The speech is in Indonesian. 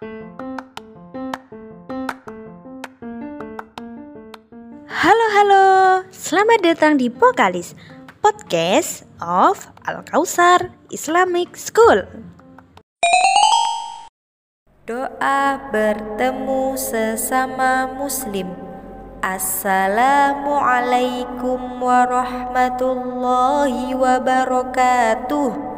Halo halo, selamat datang di Pokalis Podcast of Al Kausar Islamic School. Doa bertemu sesama muslim. Assalamualaikum warahmatullahi wabarakatuh.